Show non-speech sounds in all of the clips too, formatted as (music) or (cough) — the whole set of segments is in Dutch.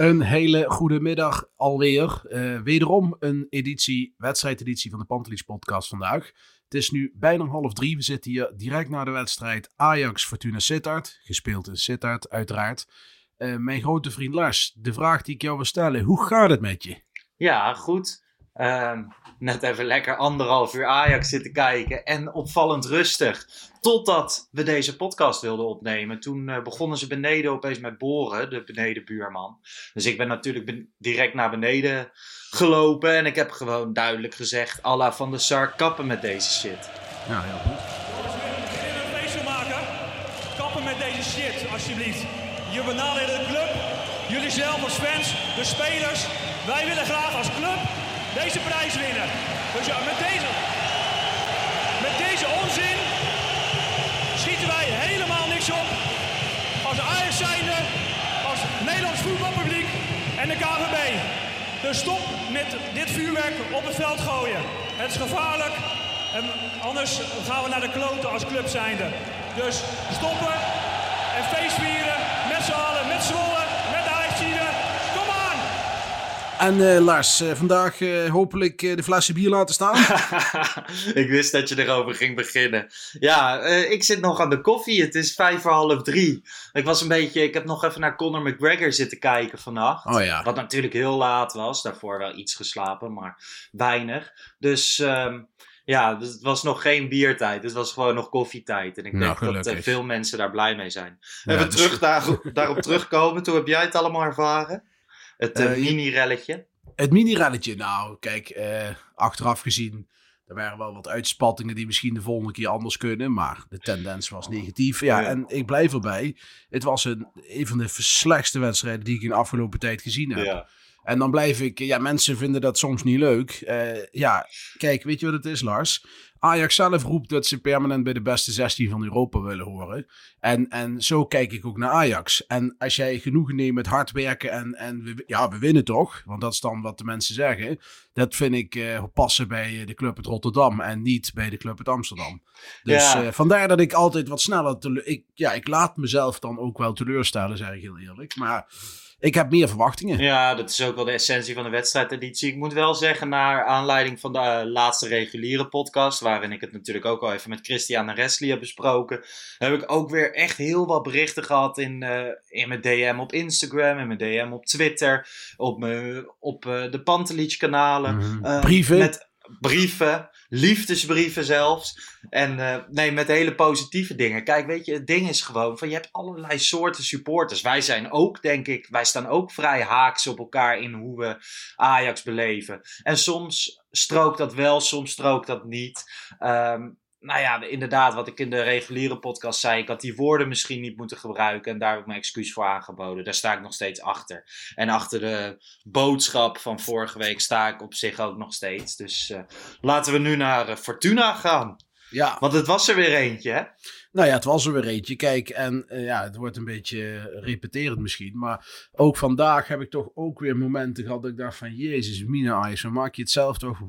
Een hele goede middag alweer. Eh, wederom een editie, wedstrijdeditie van de Pantelis podcast vandaag. Het is nu bijna half drie. We zitten hier direct na de wedstrijd Ajax Fortuna Sittard. Gespeeld in Sittard, uiteraard. Eh, mijn grote vriend Lars, de vraag die ik jou wil stellen. Hoe gaat het met je? Ja, goed. Ehm, net even lekker anderhalf uur Ajax zitten kijken. En opvallend rustig. Totdat we deze podcast wilden opnemen. Toen eh, begonnen ze beneden opeens met boren, de benedenbuurman. Dus ik ben natuurlijk ben- direct naar beneden gelopen. En ik heb gewoon duidelijk gezegd: Allah van de Sar, kappen met deze shit. Ja, heel goed. Als jullie een feestje maken, kappen met deze shit, alsjeblieft. Je benadert de club, jullie zelf als fans, de spelers. Wij willen graag als club deze prijs winnen. Dus ja, met deze, met deze onzin schieten wij helemaal niks op. Als Ajax zijnde, als Nederlands voetbalpubliek en de KVB. Dus stop met dit vuurwerk op het veld gooien. Het is gevaarlijk. En anders gaan we naar de kloten als club zijnde. Dus stoppen en feestvieren met z'n allen, met Zwolle, met de Ajaxide. Kom aan! En eh, Lars, eh, vandaag eh, hopelijk de flessen bier laten staan. (laughs) ik wist dat je erover ging beginnen. Ja, ik zit nog aan de koffie. Het is vijf voor half drie. Ik was een beetje. Ik heb nog even naar Conor McGregor zitten kijken vannacht. Oh ja. Wat natuurlijk heel laat was. Daarvoor wel iets geslapen, maar weinig. Dus ehm, ja, dus het was nog geen biertijd. Het was gewoon nog koffietijd. En ik Nou, denk dat gelukkig. veel mensen daar blij mee zijn. Ja, en we dus- terug daar, (laughs) daarop terugkomen. Hoe heb jij het allemaal ervaren? Het eh, Eh, je- mini-relletje. Het mini-relletje, nou, kijk, eh, achteraf gezien, er waren wel wat uitspattingen die misschien de volgende keer anders kunnen, maar de tendens was negatief. Ja, Ja. en ik blijf erbij. Het was een, een van de slechtste wedstrijden die ik in de afgelopen tijd gezien heb. Ja. En dan blijf ik, ja, mensen vinden dat soms niet leuk. Eh, ja, kijk, weet je wat het is, Lars? Ajax zelf roept dat ze permanent bij de beste 16 van Europa willen horen. En, en zo kijk ik ook naar Ajax. En als jij genoegen neemt met hard werken en, en we, ja, we winnen toch? Want dat is dan wat de mensen zeggen. Dat vind ik eh, passen bij de club uit Rotterdam en niet bij de club uit Amsterdam. Dus Ja. eh, vandaar dat ik altijd wat sneller... ik, ja, ik laat mezelf dan ook wel teleurstellen, zeg ik heel eerlijk. Maar ik heb meer verwachtingen. Ja, dat is ook wel de essentie van de wedstrijdeditie. Ik moet wel zeggen, naar aanleiding van de eh, laatste reguliere podcast, waarin ik het natuurlijk ook al even met Christian en Wesley heb besproken, heb ik ook weer echt heel wat berichten gehad in, eh, in mijn DM op Instagram, in mijn DM op Twitter, op, mijn, op eh, de Pantelich kanalen. Mhm. Brieven. Met brieven, liefdesbrieven zelfs. En eh, nee, met hele positieve dingen. Kijk, weet je, het ding is gewoon van je hebt allerlei soorten supporters. Wij zijn ook, denk ik, wij staan ook vrij haaks op elkaar in hoe we Ajax beleven. En soms strookt dat wel, soms strookt dat niet. Ehm, nou ja, inderdaad, wat ik in de reguliere podcast zei, ik had die woorden misschien niet moeten gebruiken en daar heb ik mijn excuus voor aangeboden. Daar sta ik nog steeds achter. En achter de boodschap van vorige week sta ik op zich ook nog steeds. Dus eh, laten we nu naar eh, Fortuna gaan. Ja, Want het was er weer eentje, hè? nou ja, het was er weer eentje. Kijk, en eh, ja, het wordt een beetje repeterend misschien. Maar ook vandaag heb ik toch ook weer momenten gehad dat ik dacht van... Jezus, Mina dan maak je het zelf toch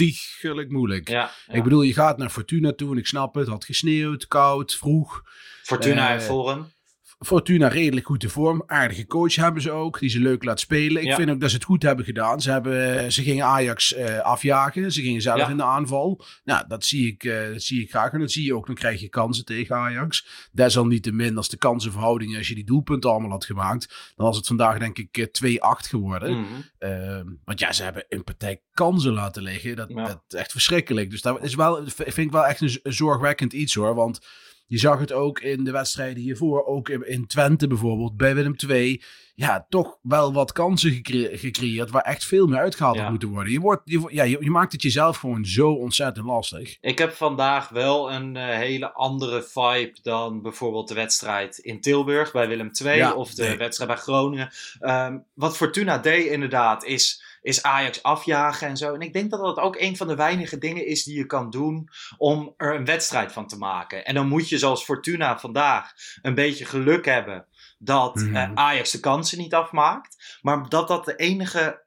ontiegelijk moeilijk. Ja, ja. Ik bedoel, je gaat naar Fortuna toe en ik snap het. Het had gesneeuwd, koud, vroeg. Fortuna eh, in vorm. Fortuna redelijk goed in vorm. Aardige coach hebben ze ook. Die ze leuk laat spelen. Ik Ja. vind ook dat ze het goed hebben gedaan. Ze, hebben, ze gingen Ajax eh, afjagen. Ze gingen zelf Ja. in de aanval. Nou, dat zie, ik, eh, dat zie ik graag. En dat zie je ook. Dan krijg je kansen tegen Ajax. Desalniettemin, als de kansenverhoudingen, als je die doelpunten allemaal had gemaakt, dan was het vandaag denk ik eh, 2-8 geworden. Mhm. Ehm, want ja, ze hebben een partij kansen laten liggen. Dat, Ja. dat is echt verschrikkelijk. Dus dat is wel, vind ik wel echt een zorgwekkend iets hoor. Want je zag het ook in de wedstrijden hiervoor. Ook in, in Twente bijvoorbeeld, bij Willem II. Ja, toch wel wat kansen gecre- gecreëerd waar echt veel meer uitgehaald Ja. had moeten worden. Je, wordt, je, ja, je, je maakt het jezelf gewoon zo ontzettend lastig. Ik heb vandaag wel een eh, hele andere vibe dan bijvoorbeeld de wedstrijd in Tilburg bij Willem II Ja, of de nee. wedstrijd bij Groningen. Ehm, wat Fortuna deed inderdaad is, is Ajax afjagen en zo. En ik denk dat dat ook een van de weinige dingen is die je kan doen om er een wedstrijd van te maken. En dan moet je zoals Fortuna vandaag een beetje geluk hebben dat Mhm. eh, Ajax de kansen niet afmaakt. Maar dat dat de enige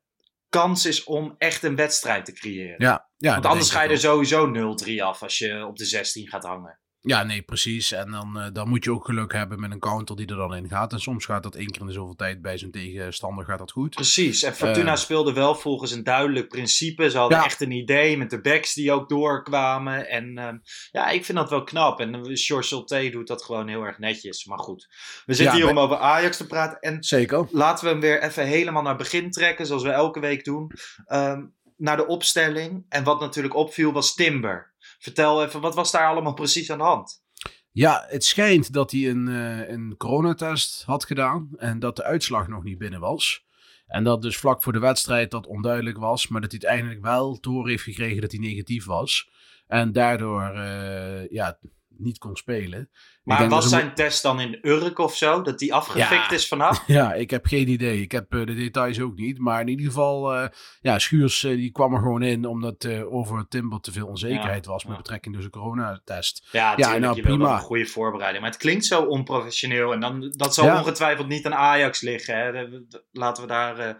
kans is om echt een wedstrijd te creëren. Ja, ja Want anders ga je er sowieso 0-3 af als je op de 16 gaat hangen. Ja, nee, precies. En dan, eh, dan moet je ook geluk hebben met een counter die er dan in gaat. En soms gaat dat één keer in de zoveel tijd bij zo'n tegenstander gaat dat goed. Precies. En Fortuna Eh. speelde wel volgens een duidelijk principe. Ze hadden Ja. echt een idee met de backs die ook doorkwamen. En ehm, ja, ik vind dat wel knap. En uh, George Solté doet dat gewoon heel erg netjes. Maar goed, we zitten Ja, hier maar- om over Ajax te praten. En Zeker. laten we hem weer even helemaal naar het begin trekken, zoals we elke week doen. Ehm, naar de opstelling. En wat natuurlijk opviel was Timber. Vertel even, wat was daar allemaal precies aan de hand? Ja, het schijnt dat hij een, eh, een coronatest had gedaan en dat de uitslag nog niet binnen was. En dat dus vlak voor de wedstrijd dat onduidelijk was, maar dat hij het eindelijk wel horen heeft gekregen dat hij negatief was. En daardoor eh, ja, niet kon spelen. Maar was zijn test dan in Urk of zo? Dat die afgefikt Ja. is vanaf? (laughs) Ja, ik heb geen idee. Ik heb eh, de details ook niet. Maar in ieder geval, eh, ja, Schuurs eh, die kwam er gewoon in omdat over Timber te veel onzekerheid was met ja. betrekking tot zijn coronatest. Ja, natuurlijk. nou, je prima. een goede voorbereiding. Maar het klinkt zo onprofessioneel. En dan, dat zal Ja. ongetwijfeld niet aan Ajax liggen. Hè. De- de- Laten we daar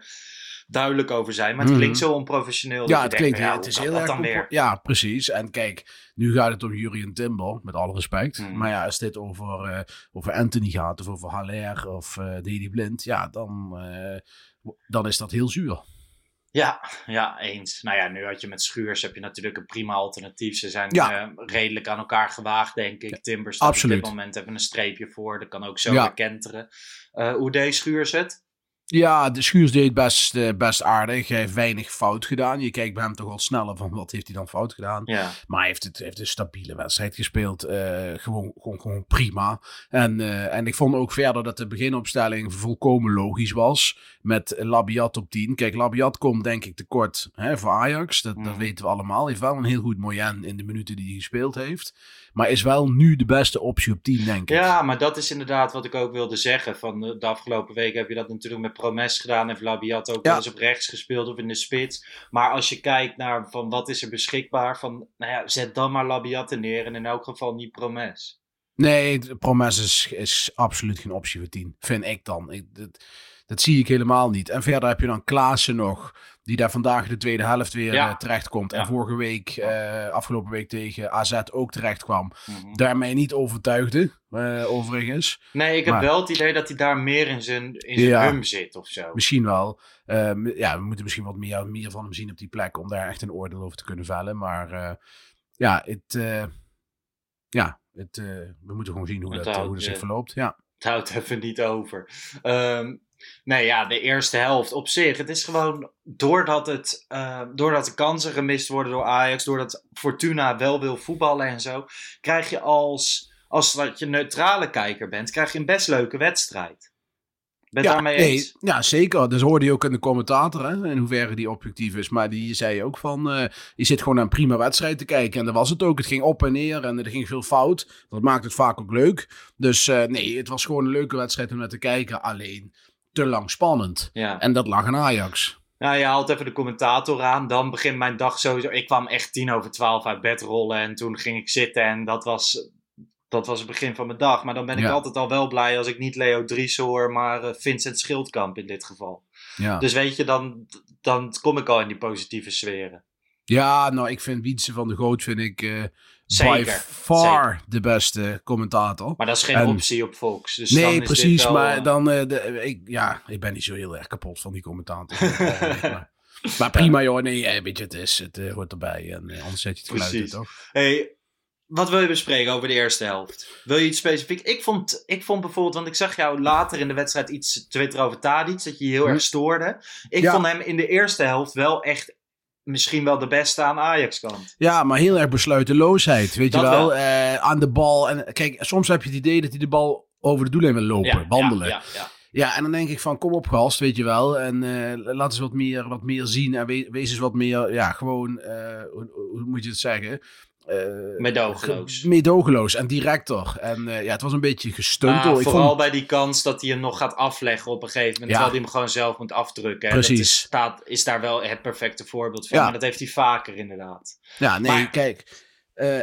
duidelijk over zijn. Maar het Mhm. klinkt zo onprofessioneel. Ja, het klinkt ja, het is heel erg weer. Ja, precies. En kijk, nu gaat het om Jurien Timber, met alle respect. Hmm. Maar ja, als dit over, eh, over Anthony gaat of over Haller of Dedy Blind, ja, dan, eh, dan is dat heel zuur. Ja, ja, eens. Nou ja, nu had je met Schuurs heb je natuurlijk een prima alternatief. Ze zijn Ja. redelijk aan elkaar gewaagd, denk ik. Timber staat absoluut. op dit moment even een streepje voor. Dat kan ook zo Ja. weer kenteren. Hoe deed Schuurs het? Ja, de Schuurs deed best, eh, best aardig. Hij heeft weinig fout gedaan. Je kijkt bij hem toch wel sneller van wat heeft hij dan fout gedaan. Ja. Maar hij heeft, het, heeft een stabiele wedstrijd gespeeld. eh, gewoon, gewoon, gewoon prima. En, eh, en ik vond ook verder dat de beginopstelling volkomen logisch was. Met Labiat op 10. Kijk, Labiat komt denk ik tekort hè, voor Ajax. Dat, dat Mhm. weten we allemaal. Hij heeft wel een heel goed moyen in de minuten die hij gespeeld heeft. Maar is wel nu de beste optie op 10, denk ik. Ja, maar dat is inderdaad wat ik ook wilde zeggen. Van de, afgelopen weken heb je dat natuurlijk met Promes gedaan. Heeft Labiat ook wel eens op rechts gespeeld of in de spits. Maar als je kijkt naar van wat is er beschikbaar. Van, nou ja, zet dan maar Labiat er neer. En in elk geval niet Promes. Nee, Promes is, is absoluut geen optie voor 10. Vind ik dan. Ik, dat, dat zie ik helemaal niet. En verder heb je dan Klaassen nog. Die daar vandaag de tweede helft weer Ja. eh, terecht komt. En vorige week, eh, afgelopen week tegen AZ ook terecht kwam. Mhm. Daarmee niet overtuigde, eh, overigens. Nee, ik heb Maar- wel het idee dat hij daar meer in zijn, in zijn Ja. hum zit of zo. Misschien wel. Ja, we moeten misschien wat meer, meer van hem zien op die plek. Om daar echt een oordeel over te kunnen vellen. Maar ja, het, ja het, we moeten gewoon zien hoe Het dat, houdt, hoe dat zich verloopt. Ja. Het houdt even niet over. Ehm, nee, ja, de eerste helft op zich. Het is gewoon doordat, het, eh, doordat de kansen gemist worden door Ajax, doordat Fortuna wel wil voetballen en zo, krijg je als, als dat je neutrale kijker bent, krijg je een best leuke wedstrijd. Ben ja, daarmee nee, eens? ja, zeker. Dus hoorde je ook in de commentator, hè, in hoeverre die objectief is. Maar die zei ook van, eh, je zit gewoon naar een prima wedstrijd te kijken. En dat was het ook. Het ging op en neer en er ging veel fout. Dat maakt het vaak ook leuk. Dus eh, nee, het was gewoon een leuke wedstrijd om naar te kijken. Alleen te lang spannend. Ja. En dat lag aan Ajax. Nou, je haalt even de commentator aan. Dan begint mijn dag sowieso. Ik kwam echt tien over twaalf uit bed rollen. En toen ging ik zitten. En dat was, dat was het begin van mijn dag. Maar dan ben ik Ja. altijd al wel blij als ik niet Leo Dries hoor. Maar eh, Vincent Schildkamp in dit geval. Ja. Dus weet je, dan, dan kom ik al in die positieve sferen. Ja, nou, ik vind Wietse van de Goot vind ik eh, by Zeker, far de beste commentator. Maar dat is geen En- optie op Fox. Dus dan nee, precies. wel, maar eh, dan, eh, de, ik, ja, ik ben niet zo heel erg kapot van die commentator. (laughs) maar, maar prima, joh. Nee, eh, weet je, het, is, het eh, hoort erbij. En eh, anders zet je het geluid uit, toch? Hey, wat wil je bespreken over de eerste helft? Wil je iets specifiek? Ik vond, ik vond bijvoorbeeld, want ik zag jou later in de wedstrijd iets twitteren over Tadic, dat je je heel Hm. erg stoorde. Ik Ja. vond hem in de eerste helft wel echt misschien wel de beste aan Ajax-kant. Ja, maar heel erg besluiteloosheid, weet Dat je wel. wel. Eh, aan de bal. En kijk, soms heb je het idee dat hij de bal over de doellijn wil lopen, wandelen. Ja, ja, ja. Ja, en dan denk ik van, kom op gast, weet je wel. En eh, laat eens wat meer, wat meer zien. En we- wees eens wat meer, ja, gewoon, eh, hoe, hoe moet je het zeggen? Meedogenloos. ge- Meedogenloos en directer. En eh, ja, het was een beetje gestunt. Ah, vooral vond, bij die kans dat hij hem nog gaat afleggen op een gegeven moment. Ja. Terwijl hij hem gewoon zelf moet afdrukken. Precies. Dat is, staat, is daar wel het perfecte voorbeeld van. Ja. Maar dat heeft hij vaker inderdaad. ja, nee, maar- kijk. eh,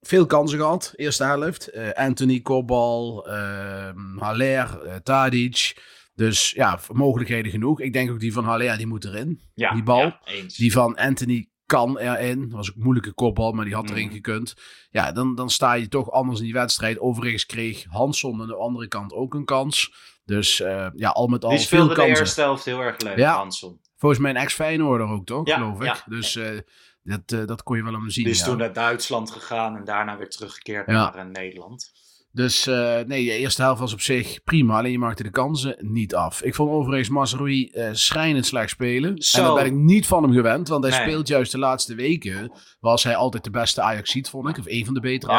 veel kansen gehad, eerste helft. Anthony, Kobal, ehm Haller, Tadic. Dus ja, mogelijkheden genoeg. Ik denk ook die van Haller, die moet erin. Ja, Die bal. ja. Die van Anthony kan erin. Dat was ook een moeilijke kopbal, maar die had erin Mhm. gekund. Ja, dan, dan sta je toch anders in die wedstrijd. Overigens kreeg Hansson aan de andere kant ook een kans. Dus eh, ja, al met al die veel speelde de kansen. eerste helft heel erg leuk, Ja. Hansson. Volgens mij een ex-Feyenoorder ook, toch? Ja, Geloof ik. ja. Dus eh, dat, eh, dat kon je wel hem zien. Die is ja. toen naar Duitsland gegaan en daarna weer teruggekeerd naar Nederland. Dus eh, nee, de eerste helft was op zich prima. Alleen je maakte de kansen niet af. Ik vond overigens Mazraoui eh schrijnend slecht spelen. Zo. En dat ben ik niet van hem gewend. Want hij Nee. speelt juist de laatste weken. Was hij altijd de beste Ajaxiet, vond ik. Of een van de betere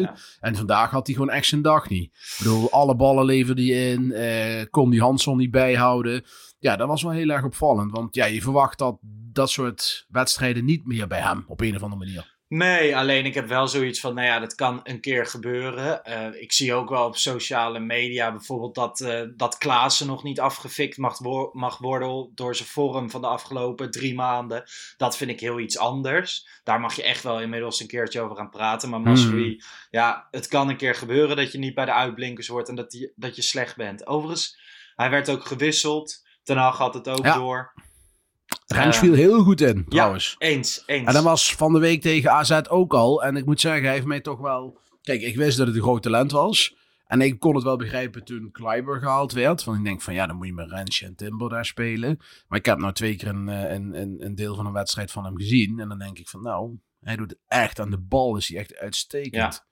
Ja. En vandaag had hij gewoon echt zijn dag niet. Ik bedoel, alle ballen leverde hij in. eh, kon die Hansson niet bijhouden. Ja, dat was wel heel erg opvallend. Want ja, je verwacht dat dat soort wedstrijden niet meer bij hem. Op een of andere manier. Nee, alleen ik heb wel zoiets van, nou ja, dat kan een keer gebeuren. Eh, ik zie ook wel op sociale media bijvoorbeeld dat, eh dat Klaassen nog niet afgefikt mag, wo- mag worden door zijn vorm van de afgelopen drie maanden. Dat vind ik heel iets anders. Daar mag je echt wel inmiddels een keertje over gaan praten. Maar Masri, ja, het kan een keer gebeuren dat je niet bij de uitblinkers wordt en dat, die, dat je slecht bent. Overigens, hij werd ook gewisseld. Ten Hag had het ook Ja. door. Rens viel heel goed in, trouwens. Eens, eens. En dat was van de week tegen AZ ook al. En ik moet zeggen, hij heeft mij toch wel... Kijk, ik wist dat het een groot talent was. En ik kon het wel begrijpen toen Kleiber gehaald werd. Want ik denk van, ja, dan moet je met Rensje en Timber daar spelen. Maar ik heb nou twee keer een, eh, een, een, een deel van een wedstrijd van hem gezien. En dan denk ik van, nou, hij doet het echt. Aan de bal is hij echt uitstekend.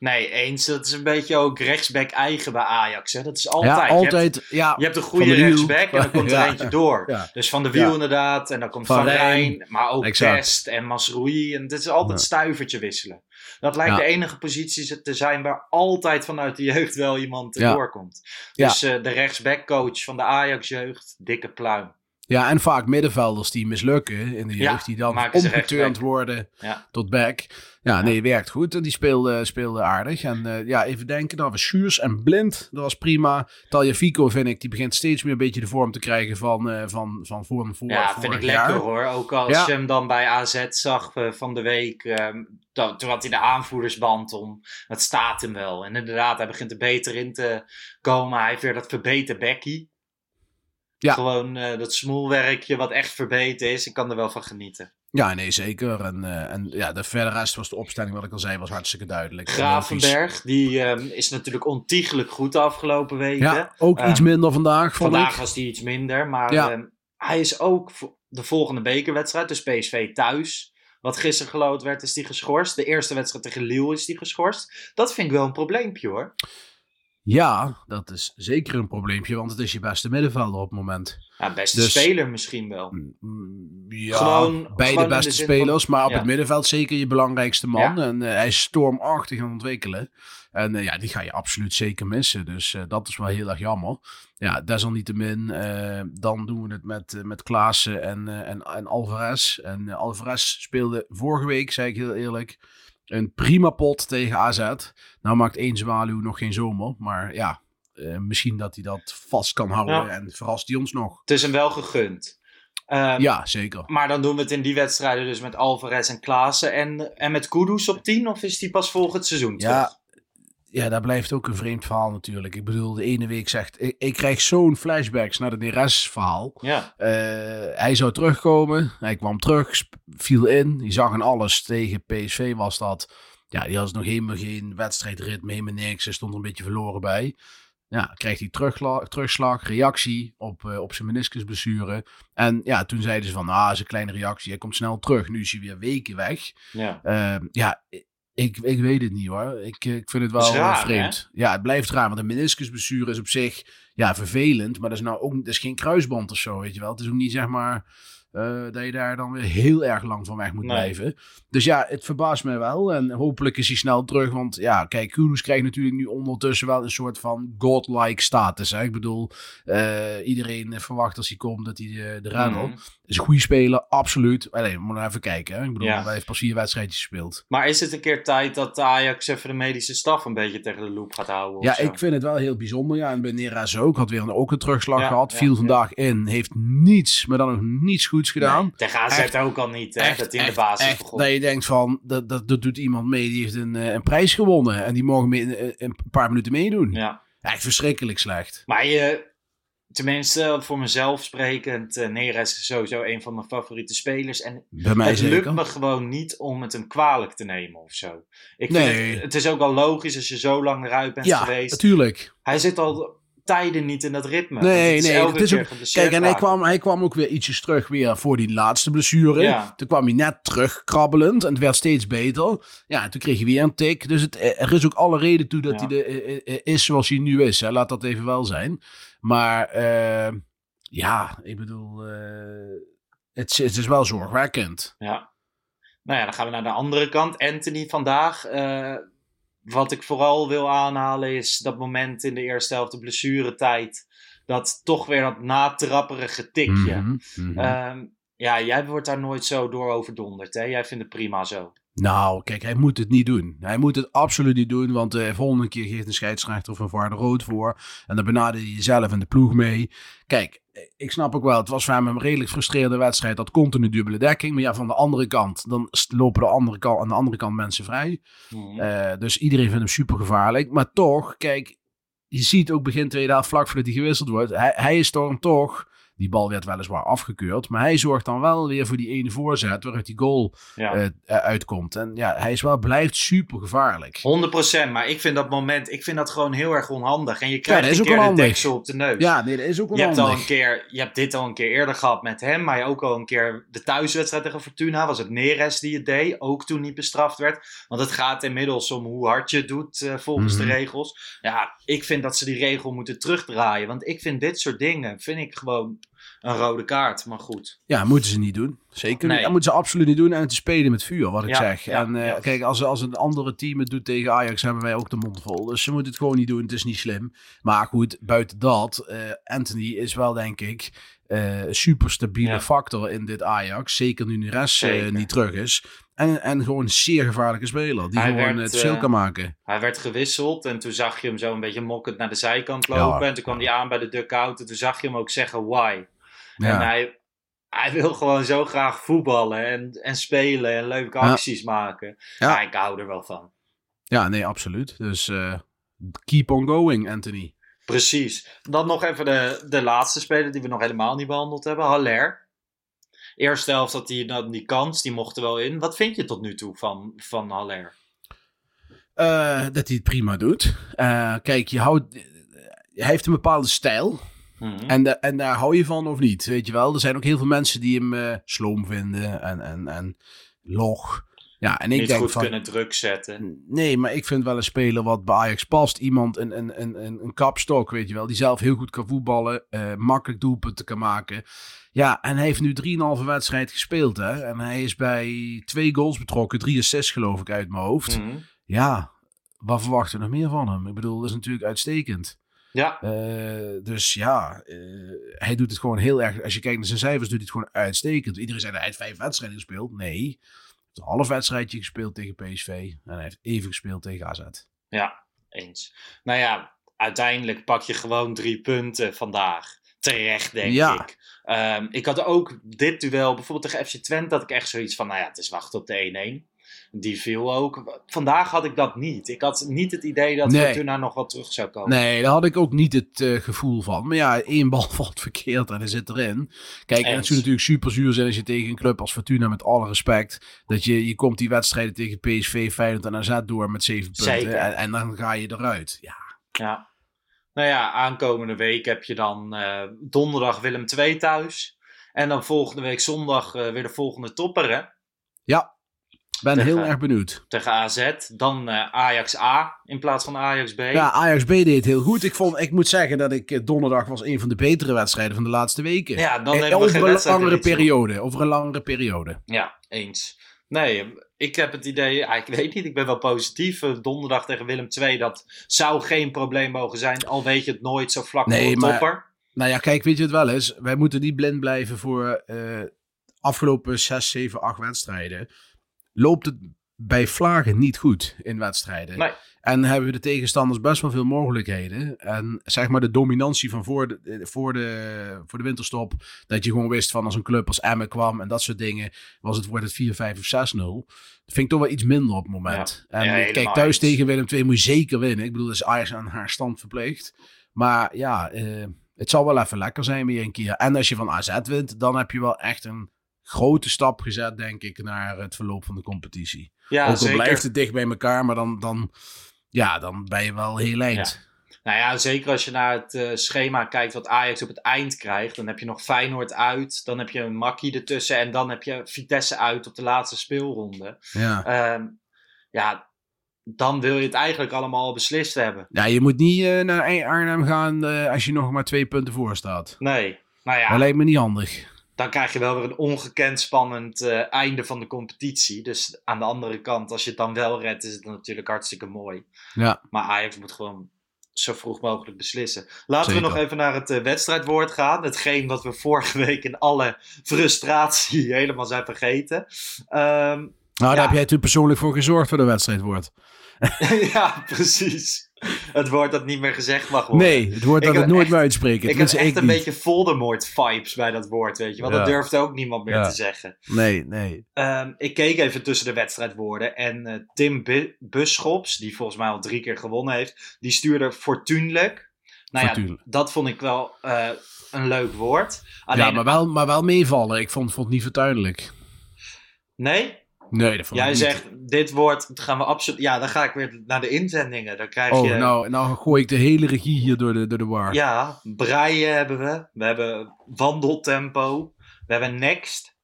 Nee, eens. Dat is een beetje ook rechtsback eigen bij Ajax. Hè? Dat is altijd. Ja, Je hebt- altijd. ja, Je hebt een goede rechtsback en dan komt er (laughs) Ja. eentje door. Dus Van de Wiel inderdaad. En dan komt Van Van, Rijn. Rijn. Maar ook Exact. Best en Masroei. En het is altijd stuivertje wisselen. Dat lijkt de enige positie te zijn waar altijd vanuit de jeugd wel iemand doorkomt. Dus eh, de rechtsbackcoach van de Ajax-jeugd, dikke pluim. Ja, en vaak middenvelders die mislukken in de jeugd. die dan omgeturnd worden tot back. Ja, nee, werkt goed. En die speelde, speelde aardig. En eh, ja, even denken. Dat was Schuurs en Blind. Dat was prima. Taljafico vind ik, die begint steeds meer een beetje de vorm te krijgen van, eh van, van voor, voor Ja, vorig vind ik jaar. lekker hoor. Ook als Ja. je hem dan bij AZ zag eh, van de week. ehm, dan- toen had hij de aanvoerdersband om. Het staat hem wel. En inderdaad, hij begint er beter in te komen. Hij heeft weer dat verbeten Becky. Ja. Gewoon eh, dat smoelwerkje wat echt verbeten is. Ik kan er wel van genieten. Ja, nee, zeker. En, eh, en ja, de verder rest was de opstelling, wat ik al zei, was hartstikke duidelijk. Logisch. Gravenberg, die ehm, is natuurlijk ontiegelijk goed de afgelopen weken. Ja, ook Ehm, iets minder vandaag, Vandaag ik. was hij iets minder, maar Ja. ehm, hij is ook de volgende bekerwedstrijd, dus PSV thuis. Wat gisteren geloot werd, is die geschorst. De eerste wedstrijd tegen Lille is die geschorst. Dat vind ik wel een probleempje hoor. Ja, dat is zeker een probleempje, want het is je beste middenvelder op het moment. Ja, beste Dus- speler misschien wel. Mm, Ja, Gewoon- beide gewoon beste van- spelers, maar op ja. het middenveld zeker je belangrijkste man. Ja. En eh, hij is stormachtig aan het ontwikkelen. En eh, ja, die ga je absoluut zeker missen. Dus eh, dat is wel heel erg jammer. Ja, desalniettemin, dan doen we het met, met Klaassen en, en, en Alvarez. En Alvarez speelde vorige week, zei ik heel eerlijk, een prima pot tegen AZ. Nou maakt één zwaluw nog geen zomer, maar ja... eh, misschien dat hij dat vast kan houden Ja. en verrast hij ons nog. Het is hem wel gegund. Ehm, Ja, zeker. Maar dan doen we het in die wedstrijden dus met Alvarez en Klaassen. En, en met Kudus op 10? Of is die pas volgend seizoen terug? Ja, dat blijft ook een vreemd verhaal natuurlijk. Ik bedoel, de ene week zegt... Ik, ik krijg zo'n flashbacks naar de DRS-verhaal. Ja. Eh, hij zou terugkomen. Hij kwam terug, viel in. Die zag aan alles. Tegen PSV was dat. Ja, die had nog helemaal geen wedstrijdritme, helemaal niks. Hij stond er een beetje verloren bij. Ja, krijgt hij terugla- terugslag, reactie op, eh, op zijn meniscusblessure. En ja, toen zeiden ze van, ah, is een kleine reactie. Hij komt snel terug. Nu is hij weer weken weg. ja. Ehm, ja, ik, ik weet het niet hoor. Ik, eh, ik vind het wel raar, eh, vreemd. Ja, het blijft raar. Want een meniscusblessure is op zich ja, vervelend. Maar dat is nou ook dat is geen kruisband of zo, weet je wel. Het is ook niet zeg maar eh, dat je daar dan weer heel erg lang van weg moet Nee. blijven. Dus ja, het verbaast mij wel. En hopelijk is hij snel terug. Want ja, kijk, Kudus krijgt natuurlijk nu ondertussen wel een soort van godlike status. Hè? Ik bedoel, eh, iedereen verwacht als hij komt dat hij de, de. Mhm. Is een goede speler, absoluut. Alleen, we moeten even kijken. Hè? Ik bedoel, Ja. hij heeft pas vier wedstrijdjes gespeeld. Maar is het een keer tijd dat Ajax even de medische staf een beetje tegen de loep gaat houden? Ja, zo? ik vind het wel heel bijzonder. Ja, en bij Neres ook. Had weer een, ook een terugslag Ja, gehad. ja, Viel vandaag in. Heeft niets, maar dan nog niets goeds gedaan. Nee, tegen AZ Echt- ook al niet, hè, dat hij in de echt, basis echt, begon. Dat je denkt van, dat, dat, dat doet iemand mee. Die heeft een, eh, een prijs gewonnen. En die mogen mee, een, een paar minuten meedoen. Ja. Echt verschrikkelijk slecht. Maar je, tenminste, voor mezelf sprekend, eh Neres is sowieso een van mijn favoriete spelers. En Bij mij het zeker. lukt me gewoon niet om het hem kwalijk te nemen of zo. Ik vind Nee. het, het is ook al logisch als je zo lang eruit bent Ja, geweest. natuurlijk. Hij zit al tijden niet in dat ritme. Nee, het nee, het is ook- Kijk, en hij kwam, hij kwam ook weer ietsjes terug weer voor die laatste blessure. Ja. Toen kwam hij net terugkrabbelend en het werd steeds beter. Ja, en toen kreeg hij weer een tik. Dus het, eh, er is ook alle reden toe dat Ja. hij de, eh, eh, is zoals hij nu is. Hè. Laat dat even wel zijn. Maar eh, ja, ik bedoel, eh, het, is- het is wel zorgwekkend. Ja. Nou ja, dan gaan we naar de andere kant. Anthony vandaag. eh, wat ik vooral wil aanhalen is dat moment in de eerste helft, de blessuretijd. Dat toch weer dat natrapperige tikje. Ehm, ja, jij wordt daar nooit zo door overdonderd. Hè? Jij vindt het prima zo. Nou, kijk, hij moet het niet doen. Hij moet het absoluut niet doen, want de volgende keer geeft een scheidsrechter of een VAR de rood voor. En dan benader je jezelf en de ploeg mee. Kijk, ik snap ook wel, het was voor hem een redelijk frustrerende wedstrijd. Dat continu dubbele dekking. Maar ja, van de andere kant, dan lopen de andere kant, aan de andere kant mensen vrij. Mhm. Eh, dus iedereen vindt hem super gevaarlijk. Maar toch, kijk, je ziet ook begin tweede helft, vlak voordat hij gewisseld wordt. Hij, hij is dan toch, die bal werd weliswaar afgekeurd. Maar hij zorgt dan wel weer voor die ene voorzet waaruit die goal ja. eh, uitkomt. En ja, hij is wel, blijft super gevaarlijk. 100%, maar ik vind dat moment, ik vind dat gewoon heel erg onhandig. En je krijgt is een keer de onhandig. deksel op de neus. Ja, nee, dat is ook wel Je hebt, al een keer, je hebt dit al een keer eerder gehad met hem, maar je ook al een keer de thuiswedstrijd tegen Fortuna. Was het Neres die het deed, ook toen niet bestraft werd. Want het gaat inmiddels om hoe hard je het doet eh, volgens Mhm. de regels. Ja, ik vind dat ze die regel moeten terugdraaien. Want ik vind dit soort dingen, vind ik gewoon een rode kaart. Maar goed. Ja, moeten ze niet doen. Zeker Nee. Dat moeten ze absoluut niet doen. En te spelen met vuur, wat ik Ja, zeg. ja, en eh, ja. kijk, als, als een andere team het doet tegen Ajax, hebben wij ook de mond vol. Dus ze moeten het gewoon niet doen. Het is niet slim. Maar goed, buiten dat, eh, Anthony is wel, denk ik, eh, een super stabiele Ja. factor in dit Ajax. Zeker nu Neres eh, niet terug is. En, en gewoon een zeer gevaarlijke speler. Die Hij gewoon werd, het verschil eh, kan maken. Hij werd gewisseld en toen zag je hem zo een beetje mokkend naar de zijkant lopen. Ja. En toen kwam hij aan bij de dugout en toen zag je hem ook zeggen why. En hij, hij wil gewoon zo graag voetballen en, en spelen en leuke acties maken. Ja. Ik hou er wel van. ja, nee, absoluut. Dus eh, keep on going, Anthony. Precies. Dan nog even de, de laatste speler die we nog helemaal niet behandeld hebben. Haller. Eerste helft had hij dan die kans, die mocht er wel in. Wat vind je tot nu toe van, van Haller? Eh, dat hij het prima doet. Eh, kijk, je houdt, hij heeft een bepaalde stijl. Mhm. En, en daar hou je van of niet, weet je wel. Er zijn ook heel veel mensen die hem eh, sloom vinden en, en, en log. Ja, en ik Niet denk goed van... kunnen druk zetten. Nee, maar ik vind wel een speler wat bij Ajax past. Iemand, een, een, een, een, een kapstok, weet je wel. Die zelf heel goed kan voetballen. eh, makkelijk doelpunten kan maken. Ja, en hij heeft nu 3,5 wedstrijd gespeeld, hè. En hij is bij twee goals betrokken. Drie assists, geloof ik, uit mijn hoofd. Mhm. Ja, wat verwachten we nog meer van hem? Ik bedoel, dat is natuurlijk uitstekend. Ja, Eh, dus ja, eh, hij doet het gewoon heel erg. Als je kijkt naar zijn cijfers, doet hij het gewoon uitstekend. Iedereen zei dat hij heeft vijf wedstrijden gespeeld. Nee, hij heeft een half wedstrijdje gespeeld tegen PSV. En hij heeft even gespeeld tegen AZ. ja, eens. Nou ja, uiteindelijk pak je gewoon drie punten vandaag. Terecht, denk Ja. ik. Ehm, ik had ook dit duel, bijvoorbeeld tegen FC Twente, had ik echt zoiets van, nou ja, het is wachten op de 1-1. Die viel ook. Vandaag had ik dat niet. Ik had niet het idee dat Nee. Fortuna nog wat terug zou komen. Nee, daar had ik ook niet het eh, gevoel van. Maar ja, één bal (laughs) valt verkeerd en hij zit erin. Kijk, en het zou natuurlijk super zuur zijn als je tegen een club als Fortuna, met alle respect, dat je, je komt die wedstrijden tegen PSV, Feyenoord en AZ door met zeven punten. En dan ga je eruit. Ja, Ja. Nou ja, aankomende week heb je dan eh, donderdag Willem II thuis. En dan volgende week zondag eh, weer de volgende topper, hè? ja. Ben Tegen- heel erg benieuwd. Tegen AZ. Dan eh, Ajax A in plaats van Ajax B. Ja, Ajax B deed het heel goed. Ik, vond, ik moet zeggen dat ik eh, donderdag was een van de betere wedstrijden van de laatste weken. Ja, dan Eh, hebben we over geen een langere periode. Over een langere periode. Ja, eens. Nee, ik heb het idee, ik weet niet, ik ben wel positief. Donderdag tegen Willem II, dat zou geen probleem mogen zijn. Al weet je het nooit zo vlak Nee, voor de maar- topper. Nou ja, kijk, weet je het wel eens? Wij moeten niet blind blijven voor eh afgelopen 6, 7, 8 wedstrijden. Loopt het bij Vlagen niet goed in wedstrijden. Nee. En hebben we de tegenstanders best wel veel mogelijkheden. En zeg maar de dominantie van voor de, eh, voor de, voor de winterstop. Dat je gewoon wist van als een club als Emmen kwam en dat soort dingen. Was het, wordt het 4, 5 of 6-0. Dat vind ik toch wel iets minder op het moment. Ja. En Ja, kijk, thuis tegen Willem II moet je zeker winnen. Ik bedoel, dat is Ajax aan haar stand verplicht. Maar ja, eh, het zal wel even lekker zijn weer een keer. En als je van AZ wint, dan heb je wel echt een grote stap gezet, denk ik, naar het verloop van de competitie. Ja, Ook al zeker. blijft het dicht bij elkaar, maar dan, dan, ja, dan ben je wel heel eind. Nou ja, zeker als je naar het eh, schema kijkt wat Ajax op het eind krijgt. Dan heb je nog Feyenoord uit, dan heb je een Makkie ertussen en dan heb je Vitesse uit op de laatste speelronde. Ja. Ehm, ja, dan wil je het eigenlijk allemaal al beslist hebben. ja, je moet niet eh, naar Arnhem gaan eh, als je nog maar twee punten voor staat. Nee, nou ja. Dat lijkt me niet handig. Dan krijg je wel weer een ongekend spannend eh, einde van de competitie. Dus aan de andere kant, als je het dan wel redt, is het natuurlijk hartstikke mooi. Ja. Maar Ajax moet gewoon zo vroeg mogelijk beslissen. Laten Zeker. we nog even naar het eh, wedstrijdwoord gaan. Hetgeen wat we vorige week in alle frustratie (laughs) helemaal zijn vergeten. Ehm, Nou, daar Ja. heb jij toen persoonlijk voor gezorgd voor de wedstrijd wordt. (laughs) ja, precies. (laughs) Het woord dat niet meer gezegd mag worden. Nee, het woord Ik dat heb het nooit echt- meer uitspreken. Ik heb echt een niet. beetje Voldemort-vibes bij dat woord, weet je. Want Ja. dat durft ook niemand meer Ja. te zeggen. Nee, nee. Ehm, ik keek even tussen de wedstrijdwoorden. En eh, Tim Bu- Buschops, die volgens mij al drie keer gewonnen heeft, die stuurde fortuinlijk. Nou ja, dat vond ik wel eh, een leuk woord. Alleen, ja, maar wel, maar wel meevallen. Ik vond, vond het niet vertuinlijk. Nee? Nee, dat Jij ik niet. zegt, dit woord gaan we absoluut... Ja, dan ga ik weer naar de inzendingen. Dan krijg Oh, je... nou, nou gooi ik de hele regie hier door de, door de war. Ja, breien hebben we. We hebben wandeltempo. We hebben next.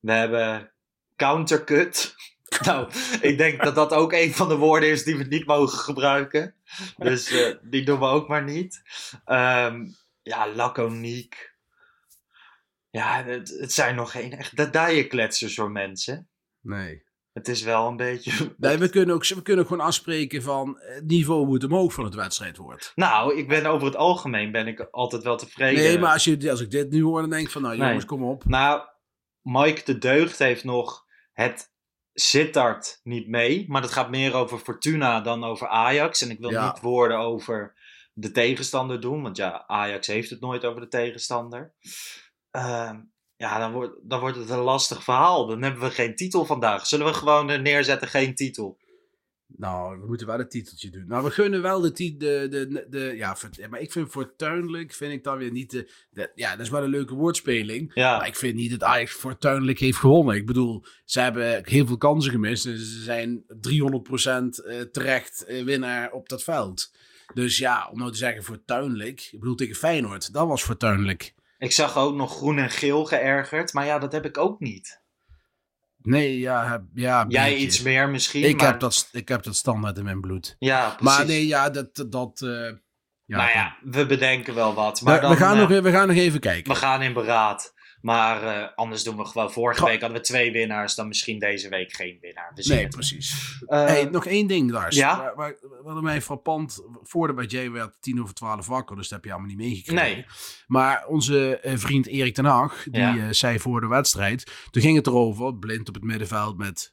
We hebben countercut. (laughs) Nou, ik denk dat dat ook een van de woorden is die we niet mogen gebruiken. Dus eh, die doen we ook maar niet. Ehm, ja, laconiek. Ja, het, het zijn nog geen echt detailkletsers voor mensen. Nee. Het is wel een beetje... (laughs) nee we, kunnen ook, we kunnen ook gewoon afspreken van eh, het niveau moet omhoog van het wedstrijdwoord. Nou, ik ben over het algemeen ben ik altijd wel tevreden. Nee, maar als, je, als ik dit nu hoor, dan denk ik van nou Nee. jongens, kom op. Nou, Mike de Deugd heeft nog het Sittard niet mee. Maar dat gaat meer over Fortuna dan over Ajax. En ik wil Ja. niet woorden over de tegenstander doen. Want ja, Ajax heeft het nooit over de tegenstander. Ehm, ja, dan wordt, dan wordt het een lastig verhaal. Dan hebben we geen titel vandaag. Zullen we gewoon eh, neerzetten geen titel? Nou, we moeten wel het titeltje doen. Nou, we gunnen wel de titel. De, de, de, ja, maar ik vind fortuinlijk, vind ik dan weer niet de, de- Ja, dat is wel een leuke woordspeling. Ja. Maar ik vind niet dat Ajax fortuinlijk heeft gewonnen. Ik bedoel, ze hebben heel veel kansen gemist. En ze zijn 300% eh, terecht eh, winnaar op dat veld. Dus ja, om nou te zeggen fortuinlijk. Ik bedoel, tegen Feyenoord, dat was fortuinlijk. Ik zag ook nog groen en geel geërgerd. Maar ja, dat heb ik ook niet. Nee, ja, ja Jij beetje. iets meer misschien. Ik, maar... heb dat, ik heb dat standaard in mijn bloed. Ja, precies. Maar nee, ja, dat... dat eh, ja, nou ja, we bedenken wel wat. Maar we, dan, we, gaan eh, nog, we gaan nog even kijken. We gaan in beraad. Maar eh, anders doen we gewoon. Vorige week hadden we twee winnaars. Dan misschien deze week geen winnaar. We Nee, precies. Hey, nog één ding, Lars. ja? Waar, waar, wat mij frappant, voordat jij werd tien over twaalf wakker, dus dat heb je allemaal niet meegekregen. Nee. Maar onze eh, vriend Erik ten Hag, die Ja. zei voor de wedstrijd, toen ging het erover, blind op het middenveld met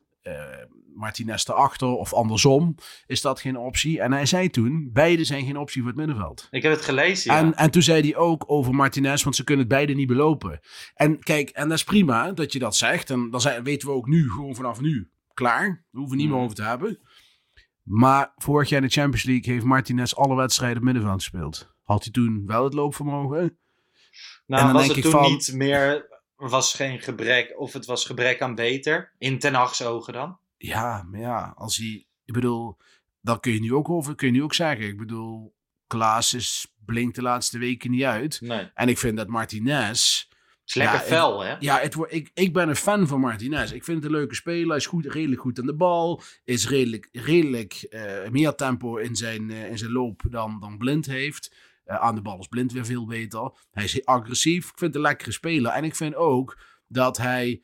Martinez erachter of andersom, is dat geen optie. En hij zei toen, beide zijn geen optie voor het middenveld. Ik heb het gelezen. Ja. En, en toen zei hij ook over Martinez, want ze kunnen het beide niet belopen. En kijk, en dat is prima dat je dat zegt. En dan zijn, weten we ook nu, gewoon vanaf nu, klaar. Daar hoeven we niet meer Mhm. over te hebben. Maar vorig jaar in de Champions League heeft Martinez alle wedstrijden op middenveld gespeeld. Had hij toen wel het loopvermogen? En Nou, dan was denk het ik toen van- niet meer, was geen gebrek, of het was gebrek aan beter, in Ten Hag's ogen dan? Ja, maar ja, als hij... Ik bedoel, dat kun je nu ook over, kun je nu ook zeggen. Ik bedoel, Klaas is, blinkt de laatste weken niet uit. Nee. En ik vind dat Martinez... is lekker Ja, fel, hè? Ja, het, ik, ik ben een fan van Martinez. Ik vind het een leuke speler. Hij is goed, redelijk goed aan de bal. Is redelijk, redelijk eh, meer tempo in zijn, eh, in zijn loop dan, dan Blind heeft. Eh, aan de bal is Blind weer veel beter. Hij is agressief. Ik vind het een lekkere speler. En ik vind ook dat hij...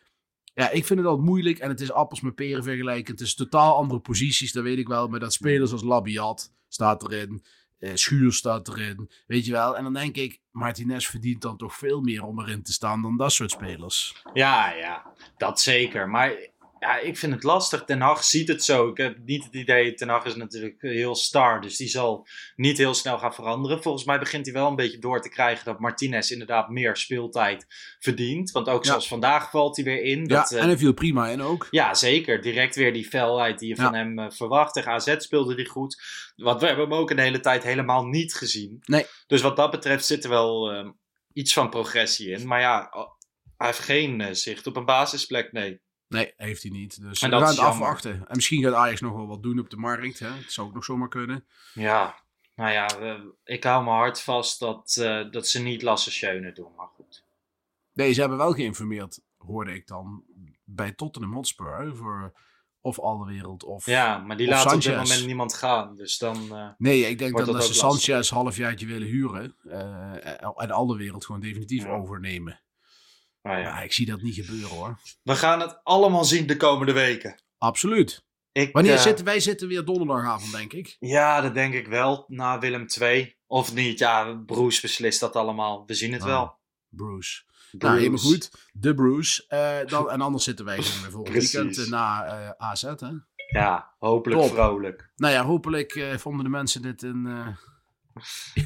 Ja, ik vind het altijd moeilijk. En het is appels met peren vergelijken. Het is totaal andere posities, dat weet ik wel. Maar dat spelers als Labiat staat erin. eh Schuur staat erin. Weet je wel. En dan denk ik, Martinez verdient dan toch veel meer om erin te staan dan dat soort spelers. Ja, ja, dat zeker. Maar ja, ik vind het lastig. Ten Hag ziet het zo. Ik heb niet het idee, Ten Hag is natuurlijk heel star, dus die zal niet heel snel gaan veranderen. Volgens mij begint hij wel een beetje door te krijgen dat Martinez inderdaad meer speeltijd verdient. Want ook Ja. zoals vandaag valt hij weer in. Ja, Dat, eh, en hij viel prima in ook. Ja, zeker. Direct weer die felheid die je Ja. van hem eh, verwacht. Tegen AZ speelde hij goed. Want we hebben hem ook een hele tijd helemaal niet gezien. Nee. Dus wat dat betreft zit er wel eh, iets van progressie in. Maar ja, oh, hij heeft geen zicht op een basisplek, nee. Nee, heeft hij niet. Dus En we gaan het afwachten. En misschien gaat Ajax nog wel wat doen op de markt. Hè? Dat zou ook nog zomaar kunnen. Ja, nou ja, we- ik hou mijn hart vast dat, eh, dat ze niet Lasse Schöne doen. Maar goed. Nee, ze hebben wel geïnformeerd, hoorde ik dan, bij Tottenham Hotspur. Voor of alle wereld of... Ja, maar die laat op dit moment niemand gaan. Dus dan... eh, Nee, ik denk dat dat ze. Sanchez halfjaartje willen huren. eh, en alle wereld gewoon definitief Ja. overnemen. Nou ja. Ja, ik zie dat niet gebeuren hoor. We gaan het allemaal zien de komende weken. Absoluut. Ik, Wanneer eh, zitten wij zitten weer donderdagavond, denk ik. Ja, dat denk ik wel. Na Willem II. Of niet, ja, Bruce beslist dat allemaal. We zien het Ah, wel. Bruce. Nou, Bruce. helemaal goed. De Bruce. Eh, dan, (laughs) en anders zitten wij weer volgend Precies. weekend eh, na AZ. Hè? Ja, hopelijk Top. vrolijk. Nou ja, hopelijk vonden de mensen dit een...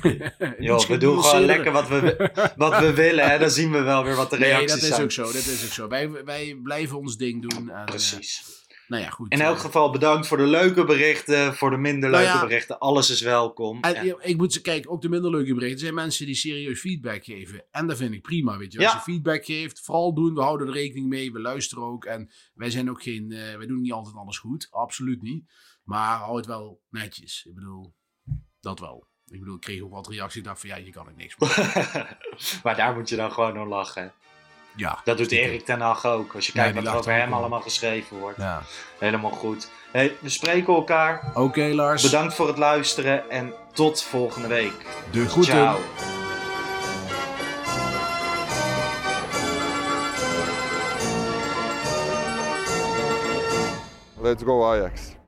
eh, (laughs) Joh, we doen gewoon lekker wat we, (laughs) wat we willen. Hè? Dan zien we wel weer wat de Nee, reacties dat is zijn. ook zo. Dat is ook zo. Wij, wij blijven ons ding doen. En, eh, Precies. nou ja, goed. In elk eh, geval bedankt voor de leuke berichten. Voor de minder Nou leuke ja. berichten. Alles is welkom. En En- ja, ik moet ze kijken, ook de minder leuke berichten. Er zijn mensen die serieus feedback geven. En dat vind ik prima, weet je. Als Ja. je feedback geeft, vooral doen. We houden er rekening mee. We luisteren ook. En wij zijn ook geen... eh, wij doen niet altijd alles goed. Absoluut niet. Maar hou het wel netjes. Ik bedoel, dat wel. Ik bedoel, ik kreeg ook wat reacties. Ik dacht van, ja, hier kan ik niks (laughs) mee. maar daar moet je dan gewoon om lachen. Ja. Dat doet. Erik ten Hag ook. Als je kijkt wat er over hem allemaal geschreven wordt. Ja. Helemaal goed. Hey, we spreken elkaar. Oké, Lars. Bedankt voor het luisteren. En tot volgende week. De groeten. Ciao. Let's go Ajax.